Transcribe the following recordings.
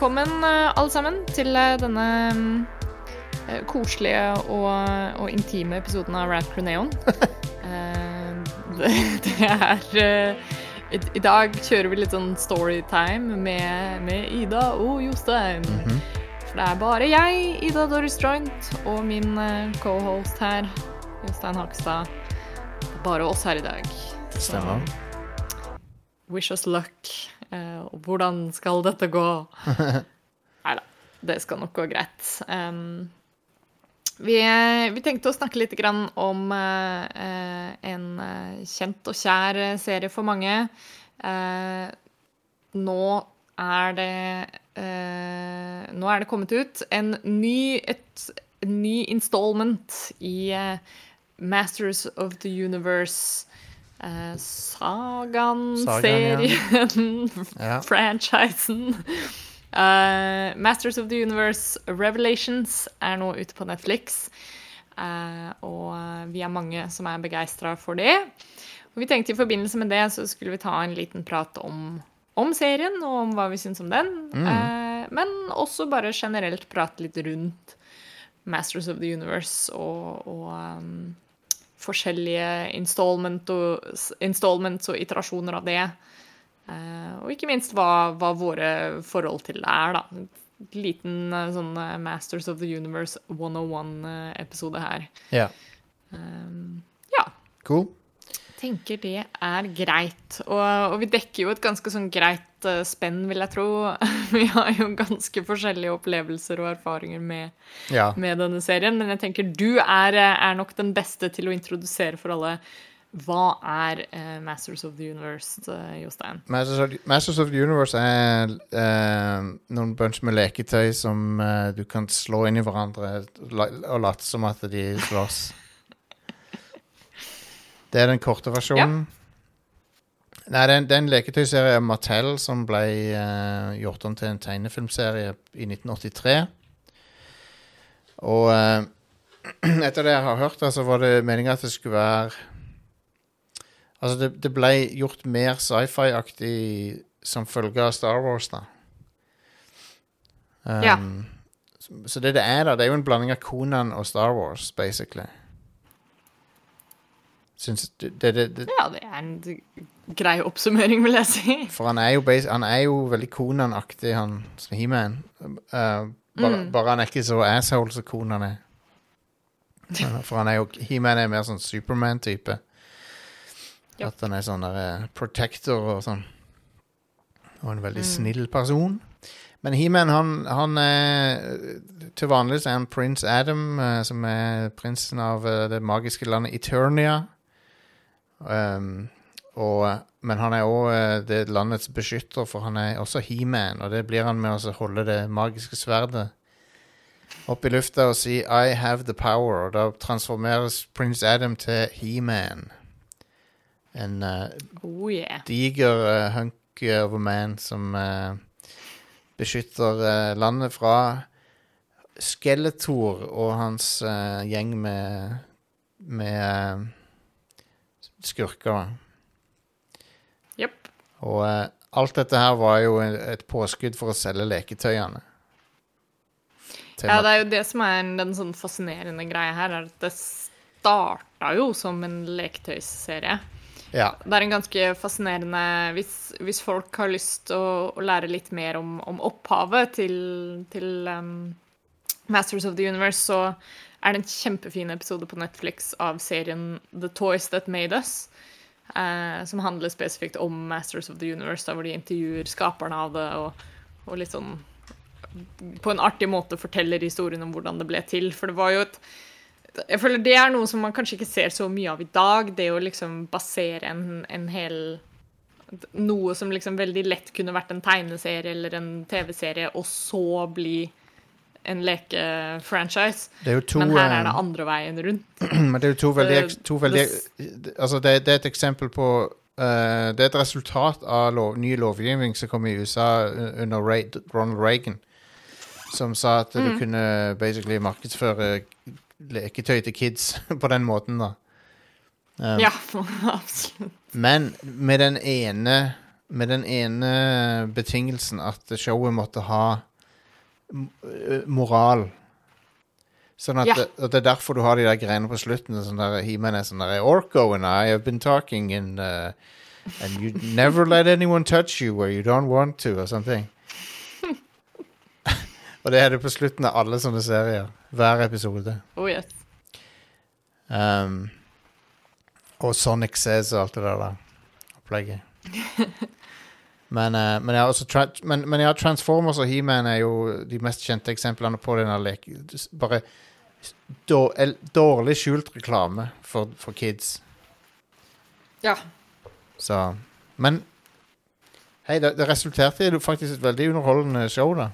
velkommen eh, alle sammen til eh, denne mm, eh, koselige og, og intime episoden av Rap Creneon. Eh, det, det er i, dag kjører vi litt sånn storytime med, med Ida og Jostein. For det er bare jeg, Ida Doris Joint, og min co-host her, Jostein Hakstad. Bare oss her i dag. Stemmer. Wish us luck. Eh, og hvordan skal dette gå? Nei da, det skal nok gå greit. Um, vi, vi tenkte å snakke litt grann om eh, en eh, kjent og kjær serie for mange. Uh, nå er det uh, Nå er det kommet ut en ny, et, en ny installment i Masters of the Universe. Eh, sagaen, Sagaen, serien, Ja. franchisen. Uh, Masters of the Universe Revelations er nå ute på Netflix. Uh, og vi er mange som er begeistra for det. Og vi tenkte i forbindelse med det så skulle vi ta en liten prat om, om serien og om hva vi syns om den. Eh, men også bare generelt prate litt rundt Masters of the Universe og, og um, forskjellige installment og, installments og iterasjoner av det. Eh, og ikke minst hva, hva våre forhold til det er, da. Liten eh, sånn eh, Masters of the Universe 101-episode her. Ja. Um, ja, Cool. tenker det er greit. Og, og vi dekker jo et ganske sånn greit eh, spenn, vil jeg tro. vi har jo ganske forskjellige opplevelser og erfaringer med, Ja. med denne serien, men jeg tenker du er, eh, er nok den beste til å introdusere for alle hva er uh, Masters of the Universe, Jostein? Masters of, Masters of the Universe er uh, noen bunch med leketøy som uh, du kan slå inn i hverandre og late som at de slåss. Det er den korte versjonen. Nei, det er, en, det er en leketøyserie av Mattel som ble uh, gjort om til en tegnefilmserie i 1983. Og uh, etter det jeg har hørt, så var det meninga at det skulle være Altså, det, det ble gjort mer sci-fi-aktig som følge av Star Wars, da. Um, Ja. så, det det er, da, det er jo en blanding av Conan og Star Wars, basically. Syns det, det, det, Ja, det er en grei oppsummering, vil jeg si. For han er jo, base, han er jo veldig Konan-aktig, han som He-Man. Uh, bare, Mm. bare han er ikke så asshole som Konan er. For han er jo He-Man er mer sånn Superman-type. Yep. At han er sånn der eh, protector og sånn. Og en veldig Mm. snill person. Men He-Man, han, han er Til vanlig er han prins Adam, eh, som er prinsen av eh, det magiske landet Eternia. Um, og, men han er òg det landets beskytter, for han er også He-Man. Og det blir han med å holde det magiske sverdet opp i lufta og si 'I have the power'. Og da transformeres prins Adam til He-Man. En uh, Oh yeah. diger uh, hunk of a man som uh, beskytter eh, landet fra Skeletor og hans eh, gjeng med med eh, skurker. Jepp. Og eh, alt dette her var jo et påskudd for å selge leketøyene. Tema Ja, det er jo det som er den sånn fascinerende greia her, er at det starta jo som en leketøysserie. ja. Det er en ganske fascinerende Hvis, hvis folk har lyst til å, å lære litt mer om, om opphavet til, til um, Masters of the Universe, så er det en kjempefin episode på Netflix av serien The Toys That Made Us. eh, som handler spesifikt om Masters of the Universe, der hvor de intervjuer skaperne av det, og, og litt sånn på en artig måte forteller historien om hvordan det ble til. For det var jo et Jeg føler det er noe som man kanskje ikke ser så mye av i dag. Det å liksom basere en, en hel Noe som liksom veldig lett kunne vært en tegneserie eller en TV-serie, og så bli en lekefranchise. Men her er eh, det andre veien rundt. Men det er jo to veldig, to veldig Altså, det, det er et eksempel på uh, Det er et resultat av lov, ny lovgivning som kom i USA under Ray, Ronald Reagan, som sa at du kunne basically markedsføre leketøy til kids på den måten, da. Um, Ja, absolutt. Men med den ene Med den ene betingelsen at showet måtte ha moral. Sånn at Ja. det, at, det er derfor du har de der greiene på slutten. Sånn der, He-Man er sånn der Orko and I have been talking and, uh, and you never let anyone touch you where you don't want to, og sånne ting. og det er det på slutten av alle sånne serier. Hver episode. Oh yes. Um, og Sonic Says og alt det der opplegget. men, uh, men, ja, men, men ja, Transformers og He-Man er jo de mest kjente eksemplene på denne leken. Bare dår, dårlig skjult reklame for, for kids. Ja. Så Men hei, det, det resulterte i faktisk et veldig underholdende show, da.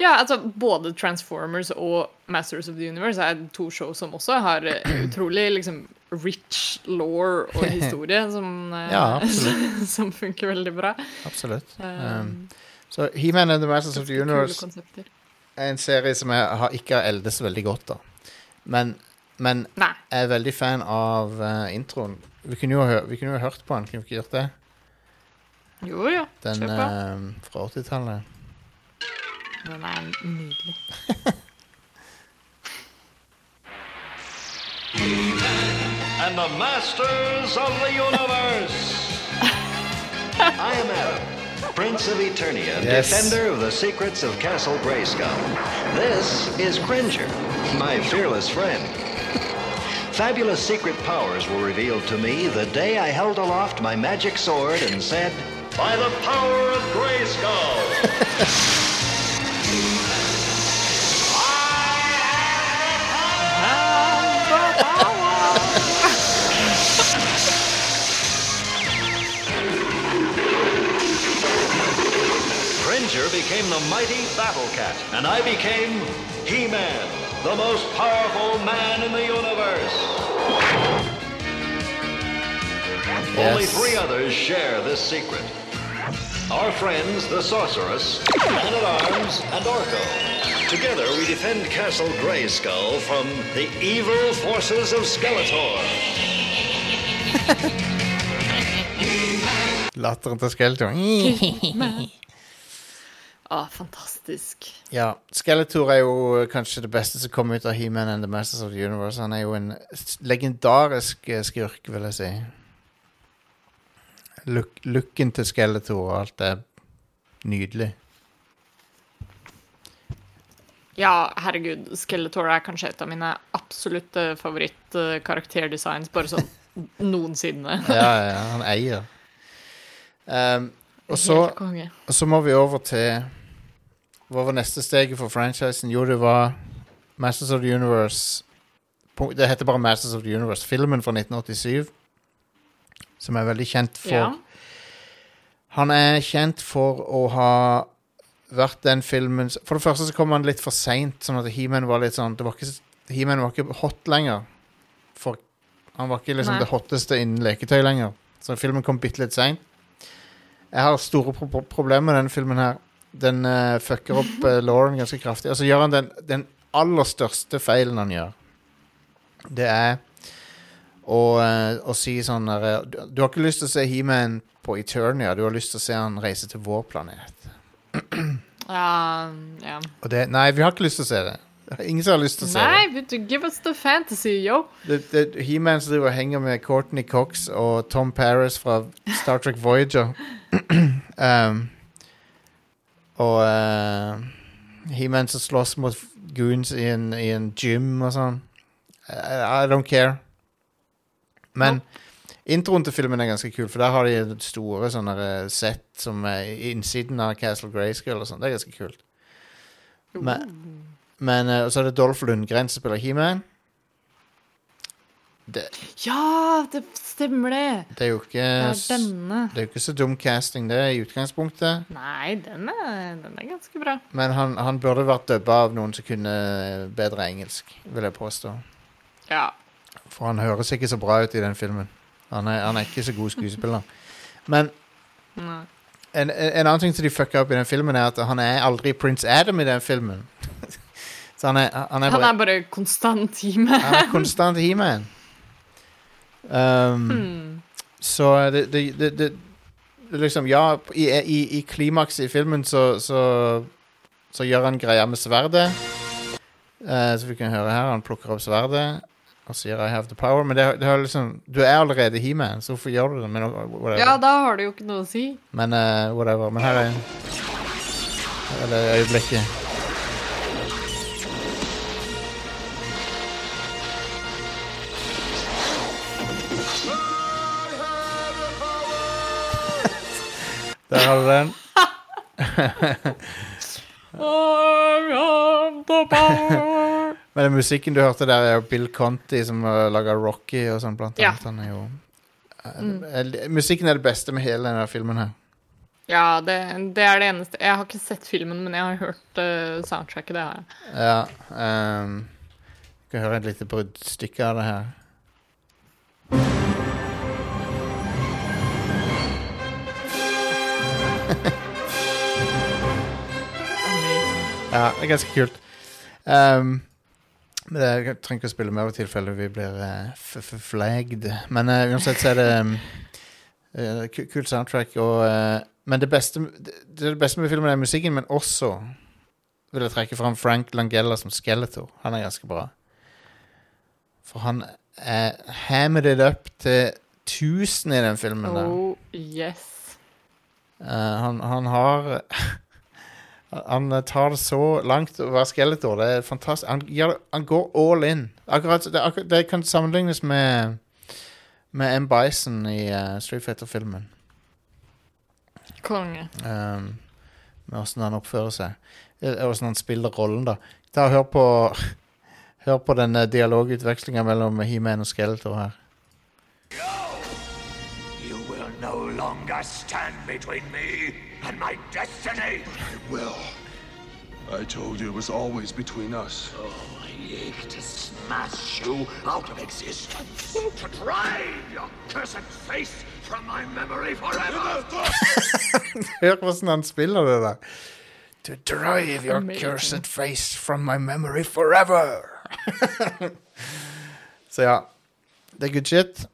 Ja, altså både Transformers og Masters of the Universe er to show som også har eh, utrolig liksom rich law og historie som, eh, Ja, som funker veldig bra. Absolutt. Um, så så He-Man and the Masters of the Universe er en serie som jeg har, ikke har eldes veldig godt, da. Men, men jeg er veldig fan av uh, introen. Vi kunne, jo vi kunne jo hørt på den, kunne vi ikke gjort det? Jo, ja. Den uh, eh, fra 80-tallet. Den er nydelig. and the masters of the universe. I am Adam, Prince of Eternia, Yes. defender of the secrets of Castle Grayskull. This is Cringer, my fearless friend. Fabulous secret powers were revealed to me the day I held aloft my magic sword and said, By the power of Grayskull! Cringer became the mighty Battle Cat, and I became He-Man, the most powerful man in the universe. Only three others share this secret. Our friends, the Sorceress, Man-at-Arms, and Orko. Together, we defend Castle Grayskull from the evil forces of Skeletor. Latteren til Skeletor. Å, fantastisk. ja, Skeletor er jo kanskje det beste som kom ut av He-Man and the Masters of the Universe. Han er jo en legendarisk eh, skurk, vil jeg si. Look, looken til Skeletor og alt er nydelig. Ja, herregud, Skeletor er kanskje et av mine absolutte favoritt-karakterdesigns, bare sånn noensinne. Ja, ja, han eier. Um, og, så, og så må vi over til Hva var neste steget for franchisen? Jo, det var Masters of the Universe. Det heter bare Masters of the Universe. Filmen fra 1987. Som er veldig kjent for Ja. Han er kjent for å ha vært den filmen For det første så kom han litt for seint, sånn at He-Man var litt sånn det var ikke, He-Man var ikke hot lenger. For han var ikke liksom Nei. det hotteste innen leketøy lenger. Så filmen kom bitte litt seint. Jeg har store pro pro- problemer med denne filmen her. Den uh, fucker opp uh, Lauren ganske kraftig. Og så gjør han den, den aller største feilen han gjør. Det er å, uh, å si sånn der, du, du har ikke lyst til å se He-Man på Eternia, du har lyst til å se han reise til vår planet. Ja, ja. Og det, nei, vi har ikke lyst til å se det. Ingen som har lyst til å se Nei, det. du, give us the fantasy, yo. det. det, det He-Man som driver og henger med Courtney Cox og Tom Paris fra Star Trek Voyager. um, og eh, He-Man som slåss mot goons i en, i en gym og sånn. I, I don't care. Men introen til filmen er ganske kul, for der har de store sånne eh, sett som er i innsiden av Castle Grayskull og sånn. Det er ganske kult. Men, men eh, så er det Dolph Lundgren som spiller He-Man. Det, Ja, det stemmer det. det er jo ikke Det er s- denne. Det er jo ikke så dum casting, det, i utgangspunktet. Nei, den er, den er ganske bra. Men han, han burde vært dubba av noen som kunne bedre engelsk, vil jeg påstå. Ja. For han høres ikke så bra ut i den filmen. Han er, han er ikke så god skuespiller. Men Nei. en, en en annen ting som de fucka opp i den filmen, er at han er aldri Prince Adam i den filmen. Så han er, han er Han bare er bare konstant time. Han er konstant He-Man. Um, Hmm. Så det, det, det, det det Liksom, ja, i, i, i klimakset i filmen så, så så gjør han greia med sverdet. Uh, så vi kan høre her. Han plukker opp sverdet og sier 'I have the power'. Men det, det er liksom, du er allerede He-Man, så hvorfor gjør du det? Men. Ja, da har det jo ikke noe å si. Men uh, whatever. Men her er Her er det øyeblikket. Der har du den. Men den musikken du hørte der, er jo Bill Conti som har laga Rocky og sånn, blant Ja. annet. Han er jo eh, Musikken er det beste med hele denne filmen her. Ja, det, det er det eneste. Jeg har ikke sett filmen, men jeg har hørt uh, soundtracket. Det har jeg. Ja. Um, skal høre et lite bruddstykke av det her. Ja, det er ganske kult. Um, men det, jeg trenger ikke å spille mer i tilfelle vi blir uh, flagged. Men uh, uansett så er det um, uh, kult soundtrack. Og, men det beste, det, det beste med filmen er musikken, men også vil jeg trekke fram Frank Langella som Skeletor. Han er ganske bra. For han er hammered it up til 1000 i den filmen. der. Oh, yes. Han, han har Han tar det så langt å være Skeletor. Det er fantastisk. Han, gjør, han går all in. Akkurat, det, akkurat, det kan sammenlignes med Med M. Bison i uh, Street Fighter-filmen. Konge. Um, med åssen han oppfører seg. Eh, Åssen han spiller rollen, da. Ta og Hør på Hør på den dialogutvekslinga mellom He-Man og Skeletor her. You will no longer stand between me and my destiny. But I Will. I told you it was always between us. Oh, I ache to smash you out of existence. To drive your cursed face from my memory forever. Hør hvordan han spiller det. To drive your Amazing. cursed face from my memory forever. så ja. Det er good shit.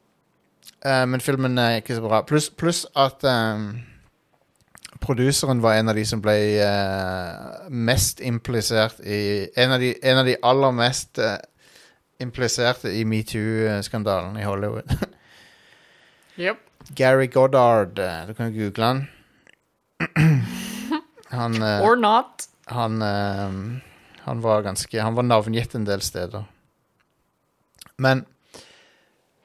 Eh, men filmen er ikke så bra. Pluss pluss at um, produseren var en av de som ble eh, mest implisert i En av de, en av de aller mest eh, impliserte i metoo-skandalen i Hollywood. Yep. Gary Goddard. eh, Du kan jo google han. Han, eh, Or not. han, eh, han var ganske Han var navngitt en del steder. Men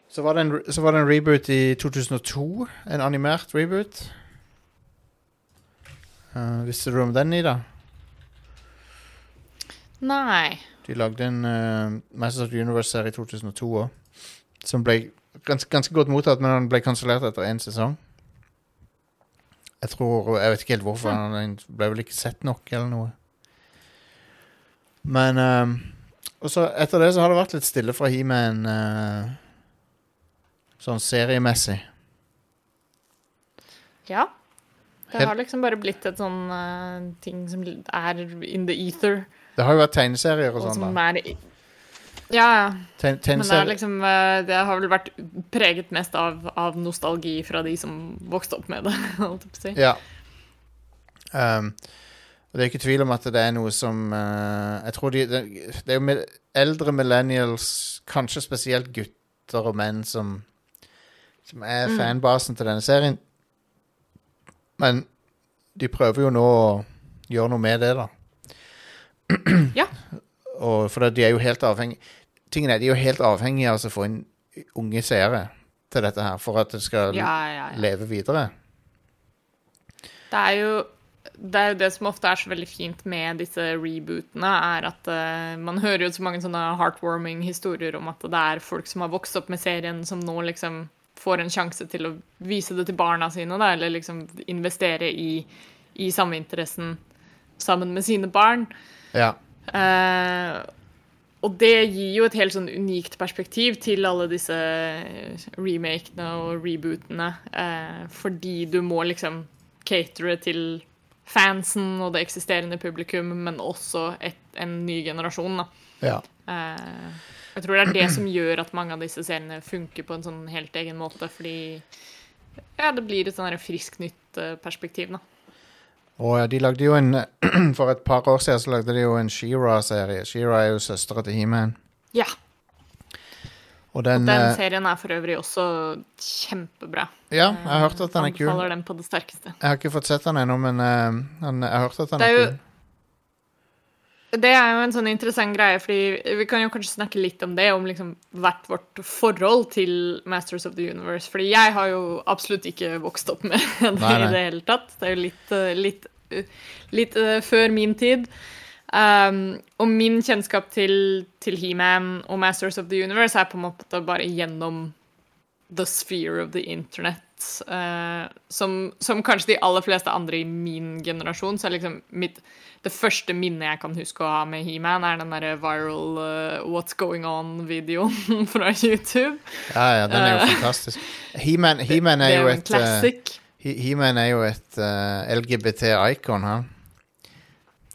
så var, det en, så var det en reboot i 2002. En animert reboot. Eh, visste du om den, Ida? Nei. De lagde en uh, Masters of the Universe-serie i 2002 òg. Som ble ganske, ganske godt mottatt, men den ble kansellert etter én sesong. Jeg tror Jeg vet ikke helt hvorfor. Den ble vel ikke sett nok, eller noe. Men ehm, Og så etter det så har det vært litt stille fra He-Man uh, sånn seriemessig. Ja. Det har liksom bare blitt et sånn uh, ting som er in the ether. Det har jo vært tegneserier og Og sånn, da. er Ja, ja. Men det, liksom, eh, det har vel vært preget mest av, av nostalgi fra de som vokste opp med det. holdt jeg på å si. Ja. Um, og det er ikke tvil om at det er noe som uh, Jeg tror de Det, det er jo med eldre millennials, kanskje spesielt gutter og menn, som, som er fanbasen til denne serien. Men de prøver jo nå å gjøre noe med det, da. Ja. Og for de er jo helt avhengig Tingene er, de er jo helt avhengige av å få inn unge seere til dette her, for at det skal Ja, ja, ja. leve videre. Det er jo det er jo det som ofte er så veldig fint med disse rebootene, er at uh, man hører jo så mange sånne heartwarming historier om at det er folk som har vokst opp med serien, som nå liksom får en sjanse til å vise det til barna sine, da, eller liksom investere i, i sammeinteressen sammen med sine barn. Ja. Eh, og det gir jo et helt sånn unikt perspektiv til alle disse remakene og rebootene, eh, fordi du må liksom catere til fansen og det eksisterende publikum, men også et, en ny generasjon. Da. ja. Eh, jeg tror det er det som gjør at mange av disse seriene funker på en sånn helt egen måte, fordi ja, det blir et sånn friskt nytt eh, perspektiv. Da. Og ja, de lagde jo en For et par år siden så lagde de jo en She-Ra-serie. She-Ra er jo søstera til He-Man. Ja. Og den, Den eh, serien er for øvrig også kjempebra. Ja, jeg har hørt at den er kul. Anbefaler den på det sterkeste. Jeg har ikke fått sett den ennå, men eh, jeg har hørt at den er, er jo- kul. Det er jo en sånn interessant greie, fordi vi kan jo kanskje snakke litt om det, om liksom hvert vårt forhold til Masters of the Universe. Fordi jeg har jo absolutt ikke vokst opp med det Nei, nei. i det hele tatt. Det er jo litt, eh, litt, eh, litt uh, før min tid. Um, og min kjennskap til, til He-Man og Masters of the Universe er på en måte bare gjennom the sphere of the internet. Eh, som, som kanskje de aller fleste andre i min generasjon, så er liksom mitt det første minnet jeg kan huske å ha med He-Man, er den derre viral uh, What's Going On-videoen fra YouTube. Ja, ja, den er jo uh, fantastisk. He-Man He-Man er, er jo et. He- He-Man er jo et LGBT-icon, han.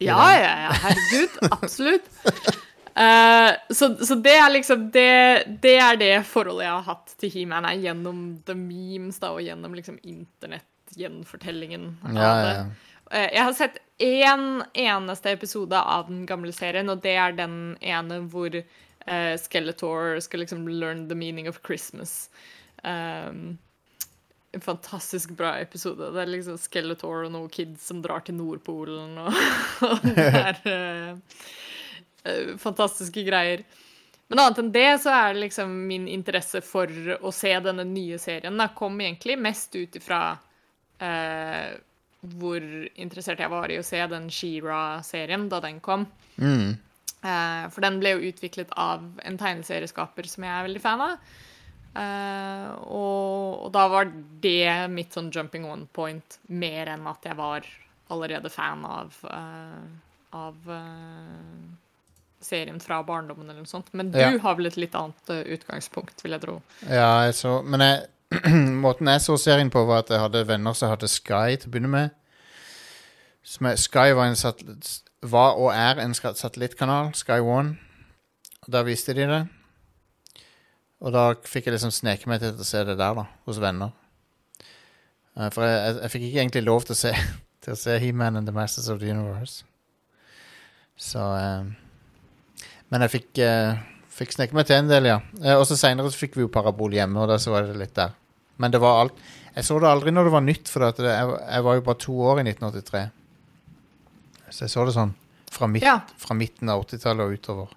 Ja, ja, ja, herregud. Absolutt. Eh, så, så det er liksom det, det er det forholdet jeg har hatt til He-Man, er gjennom the memes da, og gjennom liksom internettgjenfortellingen Ja, Ja, ja. Eh, Jeg har sett én eneste episode av den gamle serien, og det er den ene hvor uh, Skeletor skal liksom learn the meaning of Christmas. Um, en fantastisk bra episode. Det er liksom Skeletor og noen kids som drar til Nordpolen, og, og det er fantastiske greier. Men annet enn det så er det liksom min interesse for å se denne nye serien da, kom egentlig mest ut ifra eh, hvor interessert jeg var i å se den She-Ra-serien da den kom. Mm. Eh, for den ble jo utviklet av en tegneserieskaper som jeg er veldig fan av. Uh, og, og da var det mitt sånn jumping one point, mer enn at jeg var allerede fan av, uh, av eh, serien fra barndommen eller noe sånt. Men du Ja. har vel et litt annet eh, utgangspunkt, vil jeg tro. Ja, jeg så Men jeg, måten jeg så serien på, var at jeg hadde venner som hadde Sky til å begynne med. Er, Sky var, var og er en satellittkanal. Sky One. Og Der viste de det. Og da fikk jeg liksom sneke meg til å se det der, da. Hos venner. Eh, For jeg, jeg, jeg fikk ikke egentlig lov til å se Til å se He-Man and the Masters of the Universe. Så eh, Men jeg fikk uh, Fikk sneket meg til en del, ja. Uh, og så seinere fikk vi jo parabol hjemme, og da så var det litt der. Men det var alt Jeg så det aldri når det var nytt, for det, jeg, jeg var jo bare to år i 1983. Så jeg så det sånn fra, midt, Ja. fra midten av 80-tallet og utover.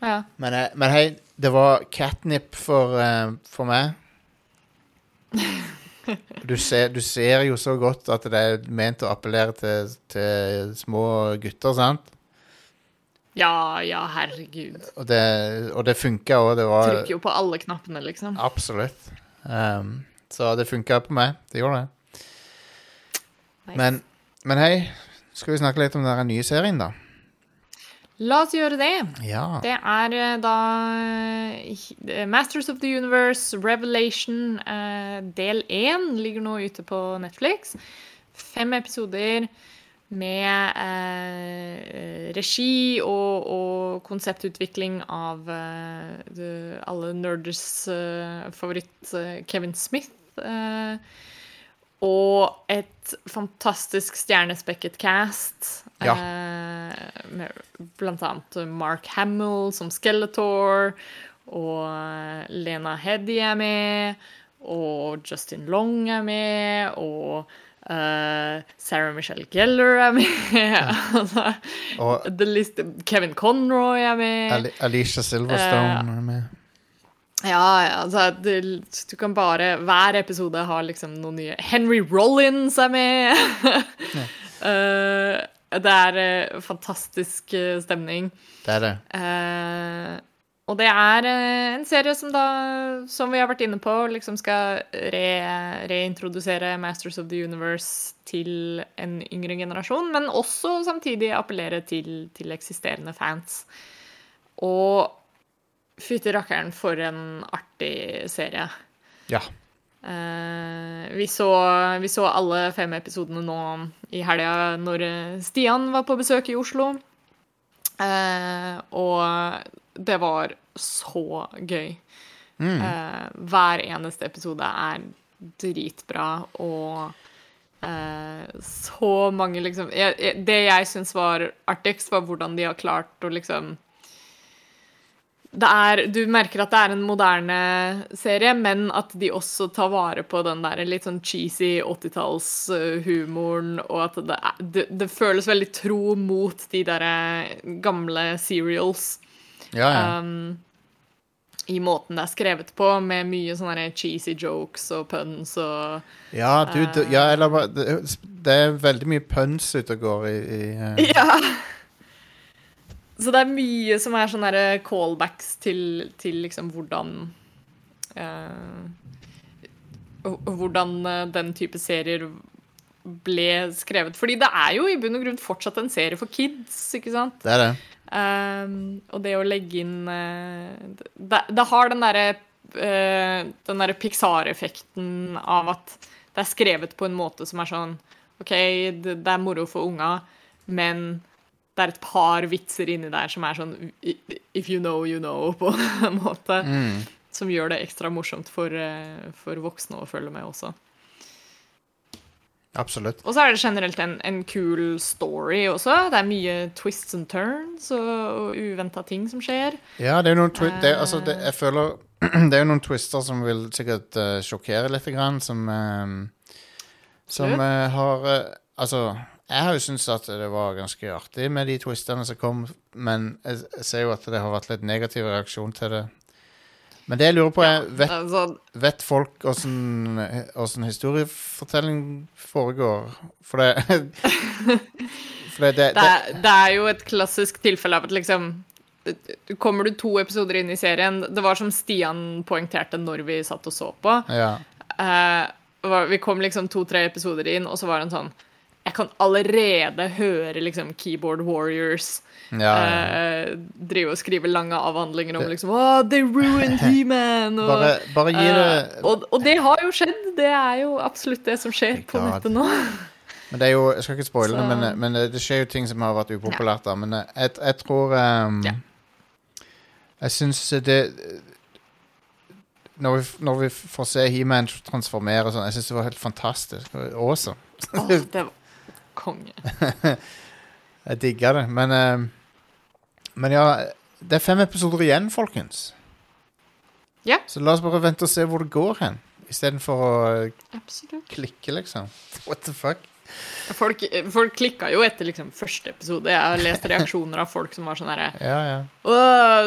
Ja. Men, jeg, men hei, det var catnip for, uh, for meg. Du ser, du ser jo så godt at det er ment å appellere til, til små gutter, sant? Ja, ja, herregud. Og det, og det funka òg. Det var Trykker jo på alle knappene, liksom. Absolutt. Um, så det funka på meg. Det gjorde det. Nice. Men, men hei, skal vi snakke litt om den nye serien, da? La oss gjøre det. Ja. Det er eh, da eh, Masters of the Universe Revelation eh, del 1 ligger nå ute på Netflix. Fem episoder med eh, regi og, og konseptutvikling av eh, de, alle nerders eh, favoritt eh, Kevin Smith. eh, og et fantastisk stjernespekket cast. Ja. Eh, med blant annet Mark Hamill som Skeletor, og Lena Heddy er med, og Justin Long er med, og eh, Sarah Michelle Gellar er med. altså, Og the list, Kevin Conroy er med. Al Alicia Silverstone er med. Ja, altså du, Du kan bare Hver episode har liksom noen nye Henry Rollins er med! uh, det er fantastisk stemning. Det er det. Og det er eh, en serie som da, som vi har vært inne på, liksom skal re, reintrodusere Masters of the Universe til en yngre generasjon, men også samtidig appellere til, til eksisterende fans. Og fytti rakkeren, for en artig serie. Ja. Uh, vi, så, vi så alle fem episodene nå i helga når eh, Stian var på besøk i Oslo. Uh, og det var så gøy. Eh, hver eneste episode er dritbra, og eh, så mange liksom jeg, jeg, Det jeg syns var artigst, var hvordan de har klart å liksom det er, du merker at det er en moderne serie, men at de også tar vare på den der litt sånn cheesy 80-tallshumoren, og at det, er, det, det føles veldig tro mot de der gamle serials. Ja, ja. Um, I måten det er skrevet på, med mye sånne cheesy jokes og puns og ja, du, du, ja eller det, det er veldig mye puns ute og går i, i uh... Ja! Så det er mye som er sånne callbacks til, til liksom hvordan uh, Hvordan eh, den type serier ble skrevet. Fordi det er jo i bunn og grunn fortsatt en serie for kids, ikke sant? Det er det. Um, og det å legge inn uh, det, det har den derre uh, Den derre Pixar-effekten av at det er skrevet på en måte som er sånn OK, det, det er moro for unga, men det er et par vitser inni der som er sånn If you know, you know, på en måte. Som gjør det ekstra morsomt for, uh, for voksne å følge med også. Absolutt. Og så er det generelt en, en kul story også. Det er mye twists and turns og, og uventa ting som skjer. Ja, det er noen twi det, altså, det, Jeg føler Det er jo noen twister som vil sikkert uh, sjokkere litt, grann, som uh, Som eh, har eh, Altså, jeg har jo syntes at det var ganske artig med de twistene som kom, men jeg, jeg ser jo at det har vært litt negativ reaksjon til det. Men det jeg lurer på, er vet, sånn. vet folk åssen historiefortelling foregår? For det For det, det, det, det er jo et klassisk tilfelle av at liksom Kommer du to episoder inn i serien Det var som Stian poengterte når vi satt og så på. Ja. Uh, vi kom liksom to-tre episoder inn, og så var det en sånn Jeg kan allerede høre liksom Keyboard Warriors Ja, ja. eh, drive og skrive lange avhandlinger om liksom oh, They ruined He-Man! Og, Bare, bare gi det eh, og, og det har jo skjedd. Det er jo absolutt det som skjer på nettet nå. Men det er jo, Jeg skal ikke spoile det, men, men det det skjer jo ting som har vært upopulært. da Men eh, jeg, jeg tror um, Ja. Jeg syns det når vi, når vi får se He-Man transformere sånn, jeg syns det var helt fantastisk. Awesome. Oh, det var konge. Jeg digga det. Men, um, men ja, det er fem episoder igjen, folkens. Ja. Så la oss bare vente og se hvor det går hen. Istedenfor å eh, Absolutt. klikke, liksom. What the fuck? Folk, folk klikka jo etter liksom første episode. Jeg har lest reaksjoner av folk som var sånn herre Ja, ja.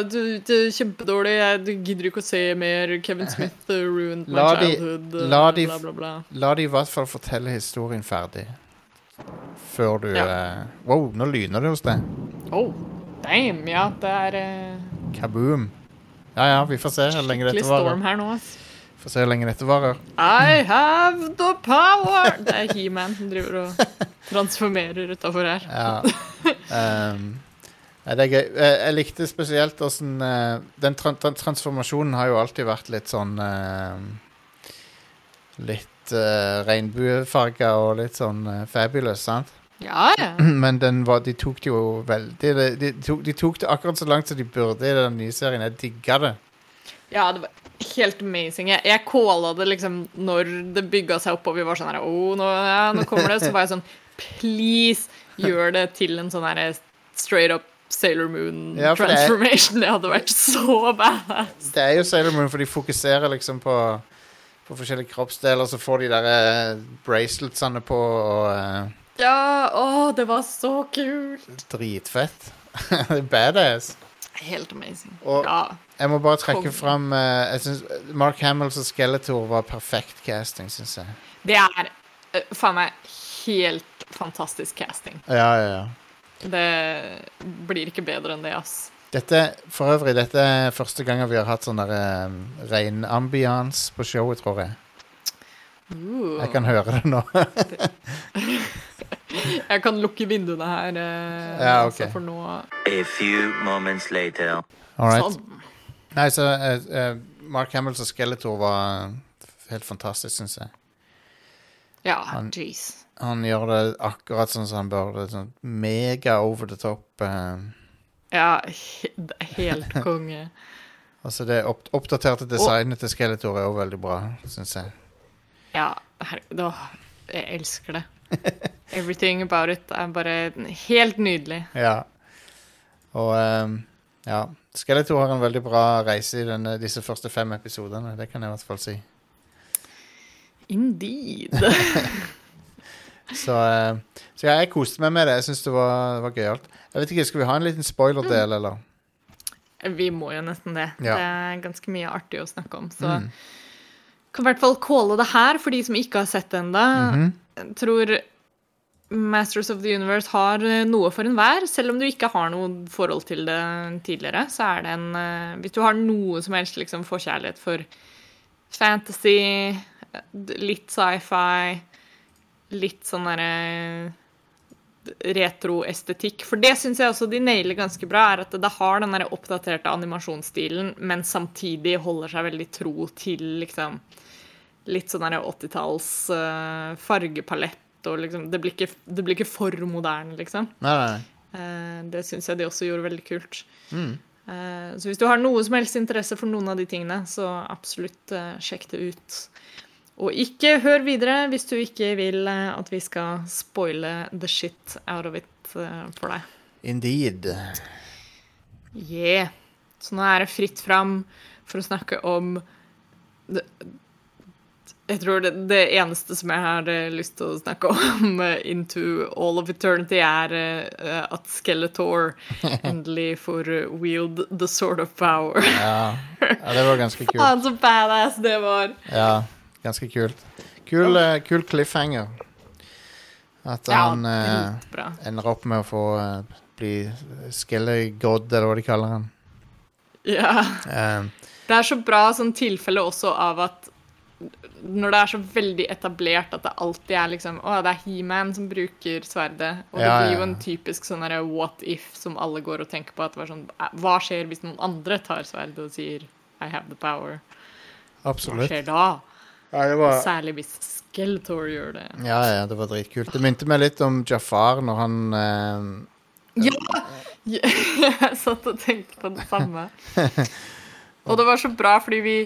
Du, du er kjempedårlig. Du gidder ikke å se mer. Kevin Smith uh, ruined my La childhood. uh, la de- bla, bla, bla. La de i hvert fall fortelle historien ferdig. Før du Ja. eh, Wow, nå lyner det hos deg. Oh, damn. Ja, det er uh, Kaboom. Ja ja, vi får se hvor lenge dette skikkelig storm varer. her nå. ass. Får se hvor lenge dette varer. I have the power! Det er He-Man som driver og transformerer utafor her. Ja. Um, det er gøy. Eh, Jeg likte spesielt åssen den, transformasjonen har jo alltid vært litt sånn eh, Litt uh, regnbuefarga og litt sånn uh, fabulous, sant? Ja, ja. Men den var, de tok det jo veldig de, de, tok, de tok det akkurat så langt som de burde i den nye serien. Jeg digga det. Ja, det var helt amazing. Jeg, jeg calla det liksom når det bygga seg opp, og vi var sånn her oh, nå, ja, nå kommer det. Så var jeg sånn Please, gjør det til en sånn her straight up Sailor Moon Ja, transformation. det. Det hadde vært så badass. Det er jo Sailor Moon, for de fokuserer liksom på, på forskjellige kroppsdeler. Så får de der eh, braceletsene på, og eh, Ja, å, det var så kult. dritfett. Det er Badass. Helt amazing. Og- ja. Jeg må bare trekke Konge. fram eh, jeg synes Mark Hamill og Skeletor var perfekt casting, syns jeg. Det er eh, faen meg helt fantastisk casting. Ja, ja, ja. Det blir ikke bedre enn det, ass. Dette, for øvrig, dette er første gangen vi har hatt sånn der eh, reinambians på showet, tror jeg. Uh. Jeg kan høre det nå. Jeg kan lukke vinduene her, uh, Ja, ok. altså, for nå A few moments later. All right. Sånn. Nei, så uh, Mark Hamills og Skeletor var helt fantastisk, syns jeg. Ja, Han- jeez. Han gjør det akkurat sånn som han bør. Det er sånn mega over the top. eh, Ja, helt konge. altså det opp oppdaterte designet til Skeletor er også veldig bra, syns jeg. Ja, herregud. Jeg elsker det. Everything about it er bare helt nydelig. Ja. Og um, ja. Skeletor har en veldig bra reise i denne, disse første fem episodene. Det kan jeg i hvert fall si. Indeed. Så, uh, så ja, jeg koste meg med det. Jeg syns det var, var gøyalt. Jeg vet ikke, Skal vi ha en liten spoiler-del, eller? Vi må jo nesten det. Ja. Det er ganske mye artig å snakke om. Så kan i hvert fall calle det her for de som ikke har sett det ennå. Jeg tror Masters of the Universe har eh, noe for enhver. Selv om du ikke har noe forhold til det tidligere, så er det en eh, Hvis du har noe som helst liksom forkjærlighet for fantasy, eh, litt sci-fi, litt sånn derre retroestetikk. For det syns jeg også de nailer ganske bra, er at det har den der oppdaterte animasjonsstilen, men samtidig holder seg veldig tro til liksom litt sånn der 80-talls uh, fargepalett, og liksom det blir, ikke, det blir ikke for moderne, liksom. Nei, nei. Eh, det syns jeg de også gjorde veldig kult. Eh, så hvis du har noe som helst interesse for noen av de tingene, så absolutt eh, sjekk det ut. Og ikke hør videre hvis du ikke vil eh, at vi skal spoile the shit out of it eh, for deg. Indeed. Yeah. Så nå er det fritt fram for å snakke om det, Jeg tror det, det eneste som jeg har eh, lyst til å snakke om into all of eternity, er at Skeletor endelig får wield the sword of power. Ja. ja, det var ganske kult. Faen, så badass det var. Ja, ganske kult. Kul, uh, kul cliffhanger. At Ja, han eh, dritbra. ender opp med å få eh, bli Skellegod, eller hva de kaller han. Ja. Eh, Det er så bra sånn tilfelle også av at når det er så veldig etablert at det alltid er liksom Å, det er He-Man som bruker sverdet. Og det Ja, blir ja. jo en typisk sånn derre what if som alle går og tenker på. At det var sånn Hva skjer hvis noen andre tar sverdet og sier I have the power? Hva absolutt. skjer da? Ja, det var, Særlig hvis Skeletor gjør det. ja, ja, det var dritkult. Det minte meg litt om Jafar når han eh, Ja! Jeg satt og tenkte på det samme. Og det var så bra, fordi vi,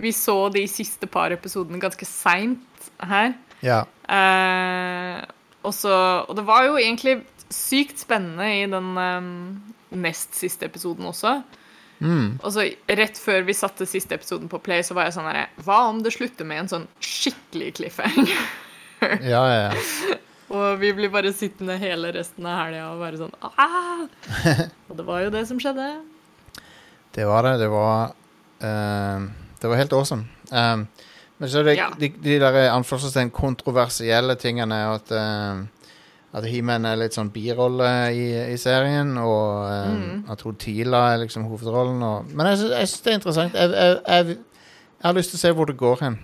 vi så de siste par episodene ganske seint her. Ja. Eh, og, så, og det var jo egentlig sykt spennende i den um, nest siste episoden også. Og så rett før vi satte siste episoden på play, så var jeg sånn herre Hva om det slutter med en sånn skikkelig cliffhanger? Ja, ja, ja. og vi blir bare sittende hele resten av helga og bare sånn ah! Og det var jo det som skjedde. Det var det. Det var uh, Det var helt awesome. Um, men så er det Ja. de, de der anførselstegn kontroversielle tingene og at uh, at He-Man er litt sånn birolle i, i serien, og eh, Mm. at hun Tila er liksom hovedrollen. Og, men jeg, jeg syns det er interessant. Jeg, jeg, jeg har lyst til å se hvor det går hen.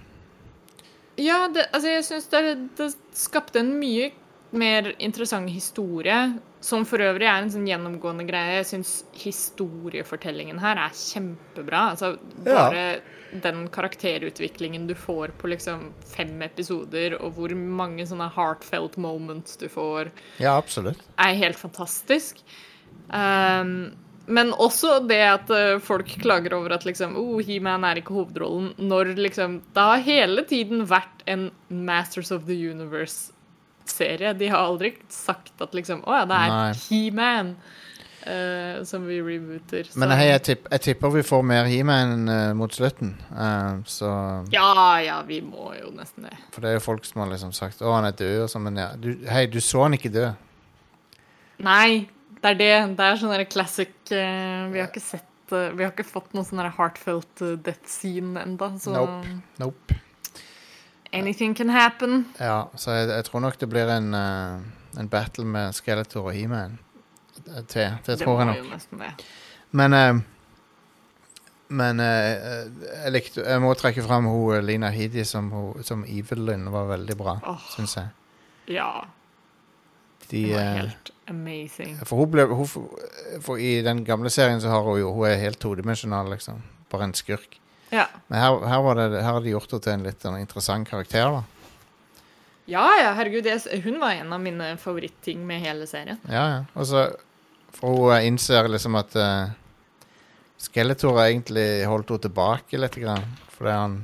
Ja, det, altså jeg syns det, det skapte en mye mer interessant historie, som for øvrig er en sånn gjennomgående greie. Jeg syns historiefortellingen her er kjempebra. Altså bare den karakterutviklingen du får på liksom fem episoder, og hvor mange sånne heartfelt moments du får, Ja, absolutt. er helt fantastisk. Um, men også det at eh, folk klager over at liksom, oh, He-Man er ikke hovedrollen, når liksom Det har hele tiden vært en Masters of the Universe-serie. De har aldri sagt at liksom Å ja, det er He-Man Uh, som vi rebooter. så- Men hei, jeg, tipp, jeg tipper vi får mer He-Man uh, mot slutten. Uh, så Ja, ja, vi må jo nesten det. For det er jo folk som har liksom sagt 'Å, han er død', og sånn, men ja. du, Hei, du så han ikke dø. Nei, det er det. Det er sånn der classic Vi har ikke sett Vi har ikke fått noe sånn heartfelt death scene enda, så Nope. Nope. Anything can happen. Ja, så jeg, jeg tror nok det blir en, uh, en battle med Skeletor og He-Man eh, til. Det tror jeg nok. Men uh, Men eh, jeg, likte, jeg må trekke fram hun Lina Hidi som, hun- som Evelyn. var veldig bra, oh, syns jeg. Ja, De, det var helt amazing. for ble hun, For i den gamle serien så har hun jo Hun er helt todimensjonal, liksom. Bare en skurk. Ja. Men her, her, var det, her har de gjort henne til en litt en interessant karakter. da ja, ja, herregud. Jeg, hun var en av mine favoritting med hele serien. Ja, ja. Og så For hun eh, innser liksom at uh, Skeletor har egentlig holdt henne tilbake litt. Fordi han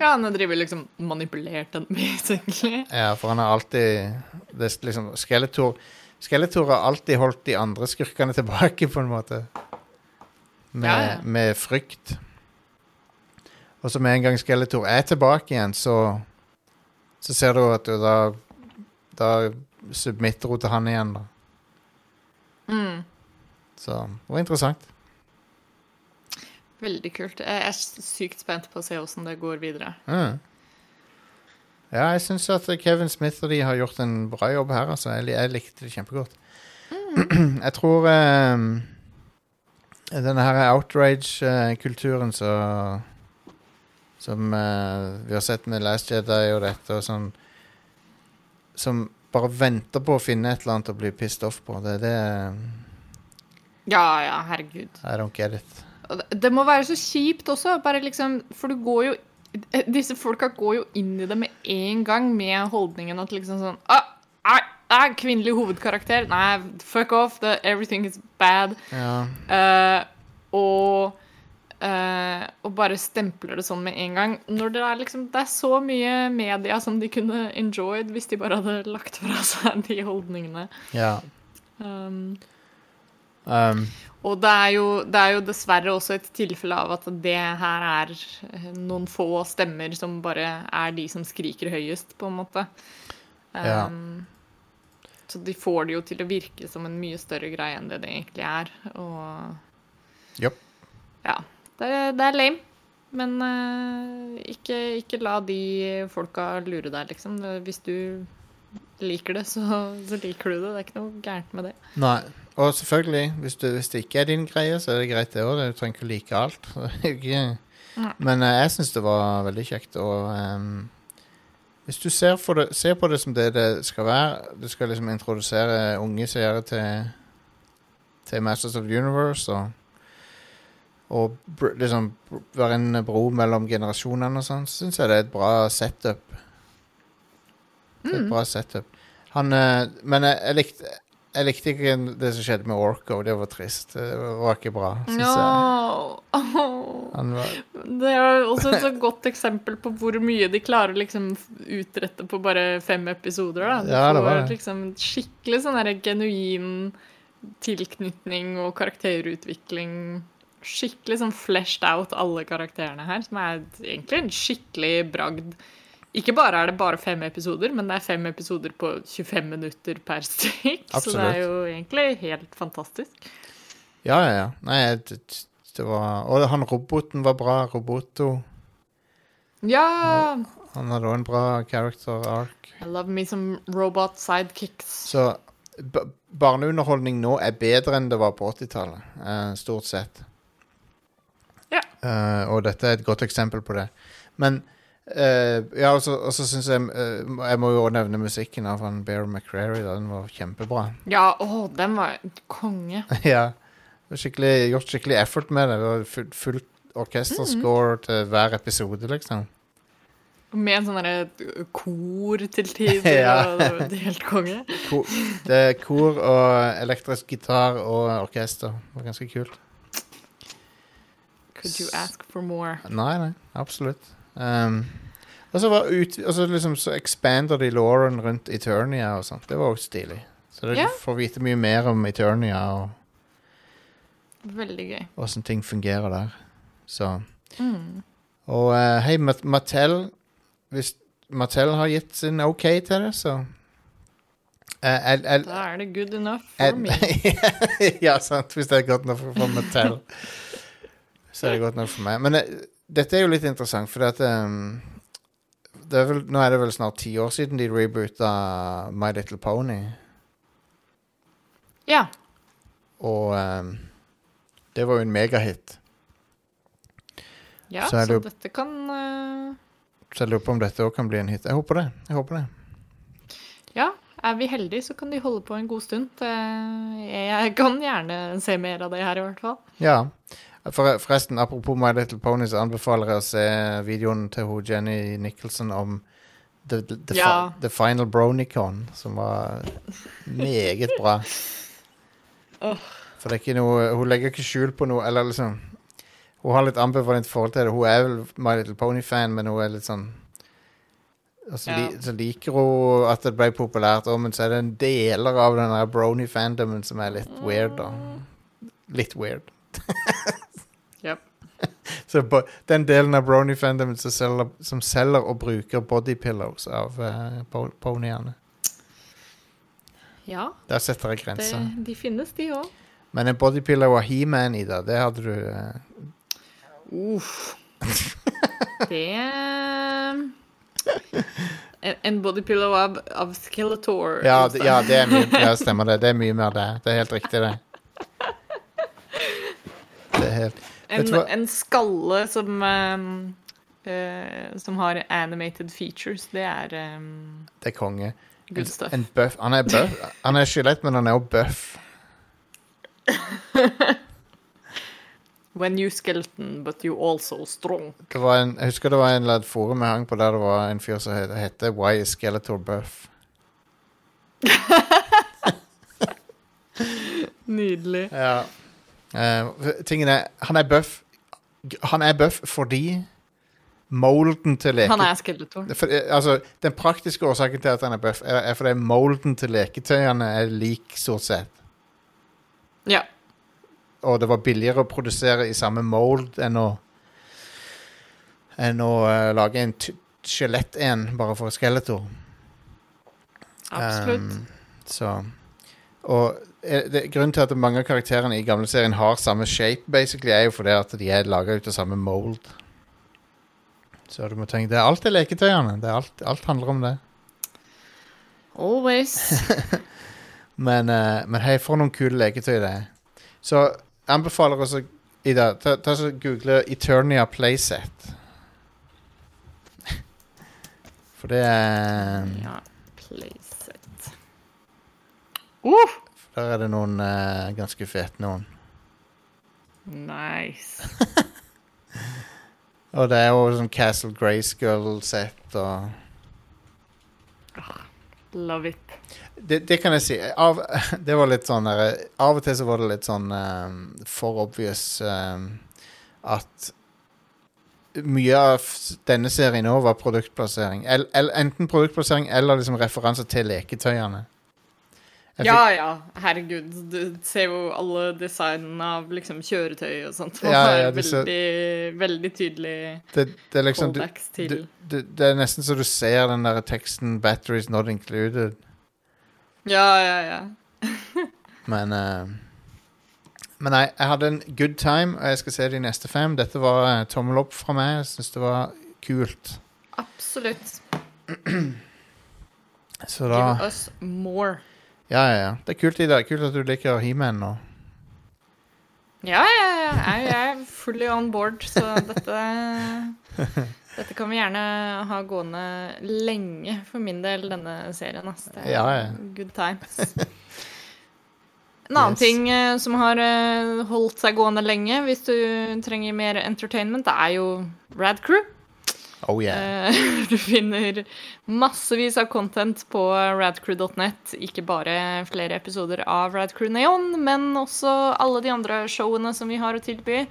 Ja, han har drevet liksom manipulert den, basically. Ja, for han har alltid det liksom, Skeletor Skeletor har alltid holdt de andre skurkene tilbake, på en måte. Med, Ja, ja. med frykt. Og så med en gang Skeletor er tilbake igjen, så Så ser du at du da Da submitter hun til han igjen, da. Mm. Så det var interessant. Veldig kult. Jeg er sykt spent på å se åssen det går videre. Mm. Ja, jeg syns at Kevin Smith og de har gjort en bra jobb her. Altså. Jeg, jeg likte det kjempegodt. jeg tror eh, denne her outrage-kulturen så, som eh, vi har sett med Last Jedi og dette, og sånn Som bare venter på å finne et eller annet å bli pissed off på. Det er det Ja, ja, herregud. I don't get it. Det- må være så kjipt også, bare liksom For du går jo Disse folka går jo inn i det med en gang med holdningen at liksom sånn ah, ah, ah, Kvinnelig hovedkarakter. Nei, fuck off. The, everything is bad. Ja. Uh, og uh, og bare stempler det sånn med en gang. Når det er liksom Det er så mye media som de kunne enjoyed hvis de bare hadde lagt fra seg de holdningene. ja. Um, Um, og det er, jo, det er jo dessverre også et tilfelle av at det her er noen få stemmer som bare er de som skriker høyest, på en måte. Ja. Um, Så de får det jo til å virke som en mye større greie enn det det egentlig er. Og yep. ja. Det, det er lame. Men uh, ikke, ikke la de folka lure deg, liksom. Hvis du liker det, så, så liker du det. Det er ikke noe gærent med det. Nei. Og selvfølgelig, hvis, du, hvis det ikke er din greie, så er det greit det òg. Du trenger ikke å like alt. Men uh, jeg syns det var veldig kjekt. Og ehm, hvis du ser, det, ser på det som det det skal være Du skal liksom introdusere unge seere til, til Masters of the Universe og, og liksom være en bro mellom generasjonene og sånn, så syns jeg det er et bra setup. Det er Et bra setup. Han, eh, men jeg, jeg likte jeg likte ikke det som skjedde med Orko. Det var trist. Det var ikke bra, syns. No. jeg. var, Det er også et så godt eksempel på hvor mye de klarer å liksom utrette på bare fem episoder. Da. Du Ja, det var det. liksom skikkelig sånn der genuin tilknytning og karakterutvikling. Skikkelig sånn fleshed out alle karakterene her, som er egentlig en skikkelig bragd. Ikke bare er det bare fem episoder, men det er fem episoder på 25 minutter per stykk. Så det er jo egentlig helt fantastisk. ja, ja, ja. Nei, det, det var Og han roboten var bra. Roboto. Ja! Han hadde òg en bra character arc. I love me some robot sidekicks. Så barneunderholdning nå er bedre enn det var på 80-tallet. eh, stort sett. Ja. Eh, og dette er et godt eksempel på det. Men eh, Ja, og så så syns jeg uh, Jeg må jo også nevne musikken av han Bear McCrary. Da. Den var kjempebra. Ja, å, den var konge. ja. Skikkelig, gjort skikkelig effort med det. Det var fullt, fullt orkesterscore til hver episode, liksom. Med en sånn kor til tider. Ja. og det helt konge. Ko det er kor og elektrisk gitar og orkester. Det var ganske kult. Could you ask for more? Nei, nei, absolutt. Um, og så var ut, og så liksom så expander de Lauren rundt Eternia og sånt. Det var også stilig. Så du Ja. får vite mye mer om Eternia og Veldig gøy. åssen ting fungerer der. Så Mm. Og uh, hei, Mattel Hvis Mattel har gitt sin OK til det, så uh, jeg- jeg- Da er det good enough for for me. ja, sant. Hvis det er godt nok for, for Mattel, så er det godt nok for meg. Men eh, dette er jo litt interessant, for at um, det er vel, Nå er det vel snart ti år siden de reboota My Little Pony. Ja. Og um, det var jo en megahit. ja Så så, jo- dette kan uh... Så jeg lurer på om dette òg kan bli en hit. Jeg håper det. Jeg håper det. Ja, er vi heldige, så kan de holde på en god stund. Jeg kan gjerne se mer av det her, i hvert fall. Ja. For, forresten, apropos My Little Pony, så anbefaler jeg å se videoen til hun Jenny Nicholson om The, the, the, Ja. fi, the Final Bronicon, som var meget bra. For det er ikke noe Hun legger ikke skjul på noe, eller liksom Hun har litt ambivalent forhold til det. Hun er vel My Little Pony-fan, men hun er litt sånn og så, li, Ja. så liker hun at det ble populært men så er det en deler av den brony-fandomen som er litt weird, da. Litt weird. Yep. Så bo- den delen av brony-fandomen som, selger- som selger og bruker bodypillows av uh, ponyene. Ja, Der setter jeg det, de finnes, de òg. Men en bodypillow av He-Man i det, det hadde du eh, Uff. Det En, en bodypillow av, av Skeletor. ja, det, ja, det er mye Ja, stemmer det. Det er mye mer det. Det er helt riktig, det. Det er helt En, en skalle som ehm, uh, Som har animated features. Det er um, Det er konge. good stuff. En buff Han er buff. Han er skjelett, men han er også buff. When you skeleton, but you also strong. Det var en, jeg husker det var en eller forum jeg hang på der det var en fyr som het, hette Why is Skeletor buff? Nydelig. Ja. Eh, tingen er Han er buff Han er buff fordi molden til leke... Han er Skeletor. For, eh, altså, den praktiske årsaken til at han er buff, er, er fordi molden til leketøyene er lik, stort sett. Ja. Og det var billigere å produsere i samme mold enn å Enn å uh, lage en skjelett en bare for Skeletor. Absolutt. Um, så Og eh, det, grunnen til at mange av karakterene i gamle serien har samme shape, basically, er jo fordi at de er laga ut av samme mold. Så du må tenke Det er alt det leketøyene. Det er alt, alt handler om det. Always. Men, uh, men hei, for noen kule leketøy det er. Så anbefaler også Ida, ta, ta så google Eternia Playset. For det er ja. Playset. Uh! Der er det noen uh, ganske fete noen. Nice. Og det er jo sånn Castle Grayskull-sett og Love it. det, det kan jeg si. Av, det var litt sånn der, Av og til så var det litt sånn um, for obvious um, at mye av denne serien òg var produktplassering. El, el, enten produktplassering eller liksom referanser til leketøyene. Jeg Ja, ja. Herregud. Du ser jo alle designene av liksom kjøretøy og sånt. Ja, og ja, er disse- veldig, veldig tydelig det, det er liksom du, callbacks til du, det, det er nesten så du ser den der teksten 'Batteries not included'. Ja, ja, ja. Men uh, Men nei, jeg hadde en good time, og jeg skal se de neste fem. Dette var uh, tommel opp fra meg. Jeg syns det var kult. Absolutt. Så da Give us more. Ja, ja, ja. Det er kult, Ida. Kult at du liker He-Man nå. Ja, ja, ja. Jeg, jeg er fully on board, så dette Dette kan vi gjerne ha gående lenge for min del, denne serien. Altså. Det er Ja, ja. good times. En annen Yes. ting eh, som har eh, holdt seg gående lenge, hvis du trenger mer entertainment, det er jo Rad Crew. Oh yeah. Eh, Du finner massevis av content på radcrew.net. Ikke bare flere episoder av Radcrew Neon, men også alle de andre showene som vi har å tilby.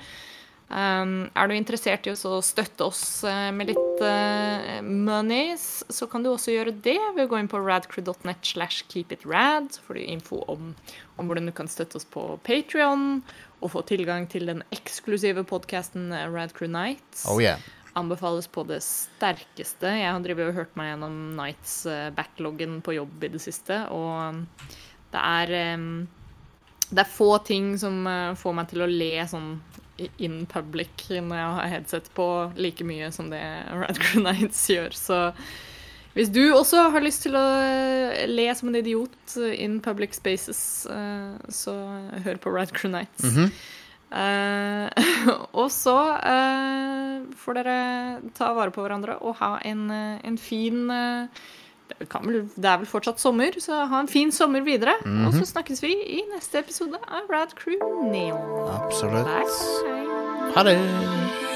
Um, er du interessert i å støtte oss eh, med litt uh, monies, så kan du også gjøre det ved å gå inn på radcrew.net slash keepitrad. Så får du info om, om hvordan du kan støtte oss på Patrion, og få tilgang til den eksklusive podkasten Radcrew Nights Oh yeah. Anbefales på det sterkeste. Jeg har drevet og hørt meg gjennom Nights-backloggen på jobb i det siste, og det er Det er få ting som eh, får meg til å le sånn in public når jeg har headset på, like mye som det Radcrew Nights gjør. Så hvis du også har lyst til å eh, le som en idiot in public spaces, eh, så hør på Radcrew Nights. Eh, og så eh, får dere ta vare på hverandre og ha en, eh, en fin eh, det, kan vel, det er vel fortsatt sommer, så ha en fin sommer videre. Og så snakkes vi i neste episode av Rad Crew Neon. Absolutt. Bye. Ha det.